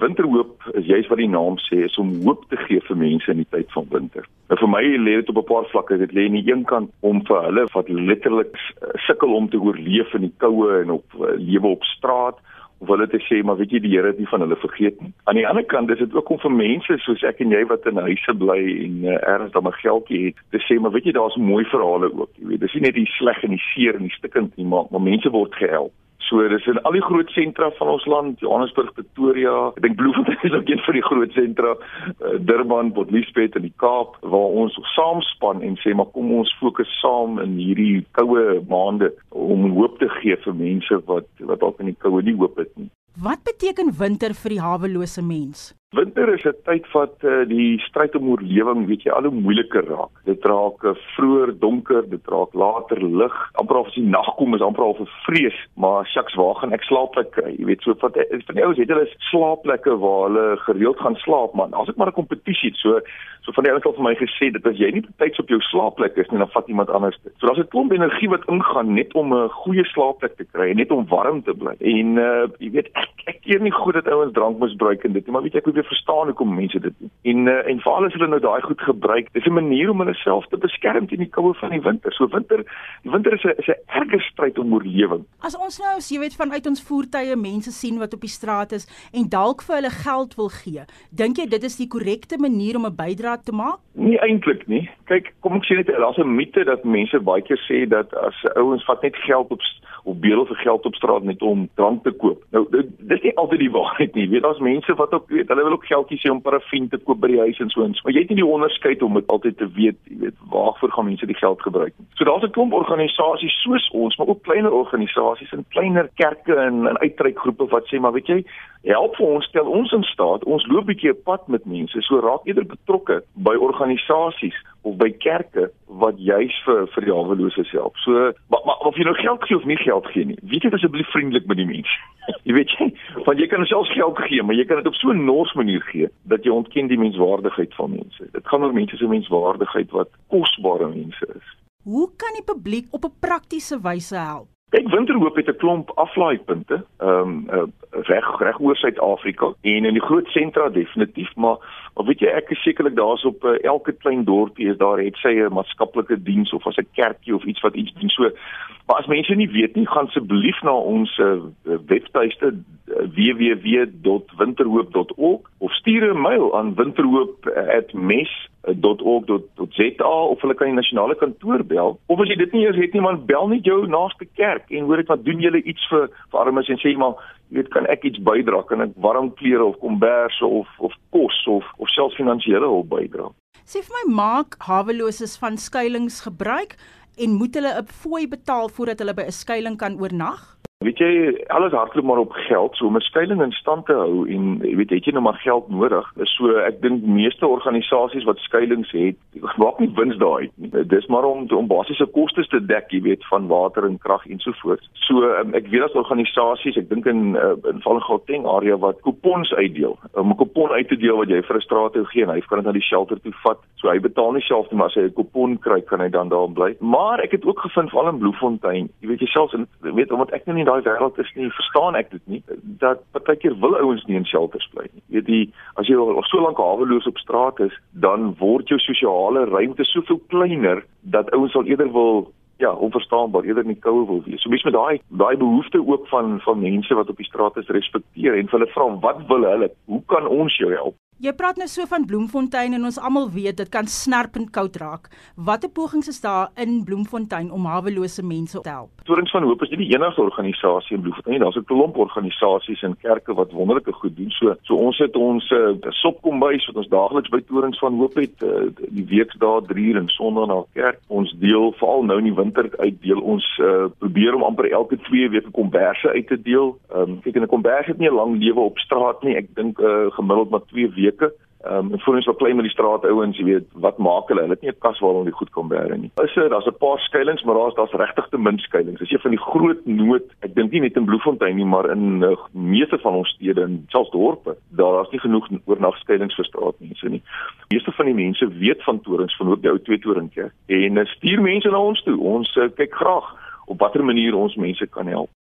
Winterhoop is juist wat die naam sê, is om hoop te gee vir mense in die tyd van winter. Nou vir my lê dit op 'n paar vlakke. Dit lê aan die een kant om vir hulle wat letterlik sukkel om te oorleef in die koue en op uh, lewe op straat of hulle te sê maar weet jy die Here het nie van hulle vergeet nie. Aan die ander kant is dit ook om vir mense soos ek en jy wat in huise bly en uh, ergens dan 'n geldjie het te sê maar weet jy daar's mooi verhale ook. Jy weet, dis nie net die sleg en die seer en die stikkend nie, maar, maar mense word gehelp. So dis in al die groot sentra van ons land, Johannesburg, Pretoria, ek dink Bloemfontein is ook een van die groot sentra, uh, Durban, Port Elizabeth in die Kaap waar ons saamspan en sê maar kom ons fokus saam in hierdie koue maande om hoop te gee vir mense wat wat dalk in die koue nie hoop het nie. Wat beteken winter vir die hawelose mens? Winter is 'n tyd wat uh, die stryd om oorlewing, weet jy, al hoe moeiliker raak. Dit raak uh, vroeër donker, dit raak later lig. Amper of as die nag kom is amper al 'n vrees, maar shucks, waar gaan ek slaapplek kry? Jy weet, so wat eh, van die ouens het hulle slaapplekke waar hulle gereeld gaan slaap, man. As ek maar 'n kompetisie het, so so van die ouens het vir my gesê dat as jy nie betyds op jou slaapplek is nie, dan vat iemand anders dit. So daar's 'n klomp energie wat ingaan net om 'n goeie slaapplek te kry, net om warm te bly. En uh jy weet, ek, ek keer nie goed dat ouens drank misbruik en dit, maar weet ek probeer verstaan hoekom mense dit doen. En uh, en veral as hulle nou daai goed gebruik, dis 'n manier om hulle self te beskerm teen die koue van die winter. So winter, die winter is 'n is 'n erge stryd om oorlewing. As ons nou, as jy weet, vanuit ons voertuie mense sien wat op die straat is en dalk vir hulle geld wil gee, dink jy dit is die korrekte manier om 'n bydrae te maak? Nie eintlik nie. Kyk, kom ek sê net daar's 'n mite dat mense baie keer sê dat as ouens vat net geld op of bedel vir geld op straat net om drank te koop. Nou dit, dis nie altyd die waarheid nie. Jy weet daar's mense wat ook weet, hulle wil ook geldjies hê om parafin te koop by die huis en so eens. Maar jy het nie die onderskeid om dit altyd te weet, jy weet, waarvoor gaan mense die geld gebruik nie. So daar's 'n klomp organisasies soos ons, maar ook kleiner organisasies en kleiner kerke en en uitreikgroepe wat sê maar weet jy, help vir ons, stel ons in staat. Ons loop 'n bietjie pad met mense. So raak eerder betrokke by organisasies of by kerke wat juis vir vir die hawelose help. So maar, maar of jy nou geld gee of nie geld gee nie. Weet jy asseblief vriendelik met die mense. jy weet jy, want jy kan selfs geld gee, maar jy kan dit op so 'n nors manier gee dat jy ontken die menswaardigheid van mense. Dit gaan oor mense se menswaardigheid wat kosbare mense is. Hoe kan die publiek op 'n praktiese wyse help? Kyk, Winterhoop het 'n klomp aflaaipunte, ehm um, reg reg oor Suid-Afrika en in die groot sentra definitief, maar maar weet jy, ek is sekerlik daar's op uh, elke klein dorpie is daar het sy 'n maatskaplike diens of as 'n kerkie of iets wat iets doen. So, maar as mense nie weet nie, gaan asseblief na ons uh, webtuiste www.winterhoop.org of stuur 'n mail aan winterhoop@mes .org.za of hulle kan die nasionale kantoor bel. Of as jy dit nie eers het nie man bel net jou naaste kerk en hoor ek wat doen julle iets vir vir armes en sê maar jy weet kan ek iets bydra? Kan ek warm klere of kombers of of kos of of selfs finansiële hulp bydra? Sê vir my maak haweloses van skuilings gebruik en moet hulle 'n fooi betaal voordat hulle by 'n skuilings kan oornag Weet jy, alles hardloop maar op geld, so om 'n skuilings in stand te hou en jy weet, het jy nou maar geld nodig. So ek dink meeste organisasies wat skuilings het, maak nie wins daai nie. Dis maar om om basiese kostes te dek, jy weet, van water en krag ensovoorts. So um, ek weet as organisasies, ek dink in uh, in Valgauteng area wat kupons uitdeel. Om 'n kupon uit te deel wat jy vir 'n straat toe gee en hy kan dit na die shelter toe vat. So hy betaal nie self nie, maar as hy 'n kupon kry, kan hy dan daar bly. Maar ek het ook gevind veral in Bloemfontein, jy weet jouself en weet omdat ek nou nie daai wêreld is nie, verstaan ek dit nie dat partykeer wil ouens nie in shelters bly nie. Weet jy, as jy al so lank haweloos op straat is, dan word jou sosiale ruimte soveel kleiner dat ouens sal eerder wil ja, onverstaanbaar eerder nie koue wil wees. So mens met daai daai behoefte ook van van mense wat op die straat is respekteer en hulle vra wat wil hulle? Hoe kan ons jou help? Jy praat nou so van Bloemfontein en ons almal weet dit kan snerpend koud raak. Watter pogings is daar in Bloemfontein om hawelose mense te help? Torings van Hoop is nie die enigste organisasie in Bloemfontein nie. Daar's 'n klomp organisasies en kerke wat wonderlike goed doen. So so ons het ons uh, sopkombuis wat ons daagliks by Torings van Hoop het uh, die weekdae 3 uur en Sondag na kerk. Ons deel veral nou in die winter uit deel ons uh, probeer om amper elke 2 weke komberse uit te deel. Ehm um, kyk en 'n kombers het nie 'n lang lewe op straat nie. Ek dink uh, gemiddeld maar 2 weke weke. Ehm um, en ons wel klein met die straat ouens, jy weet, wat maak hulle? Hulle het nie 'n kas waar hulle goed kom bære nie. Is dit daar's 'n paar skuilings, maar daar's daar's regtig te min skuilings. Dis een van die groot nood. Ek dink nie net in Bloemfontein nie, maar in uh, meeste van ons stede en selfs dorpe, daar's nie genoeg oornagskuilings vir straatmense nie. Die meeste van die mense weet van torings van hoop die ou twee toringkerk en uh, stuur mense na ons toe. Ons uh, kyk graag op watter manier ons mense kan help.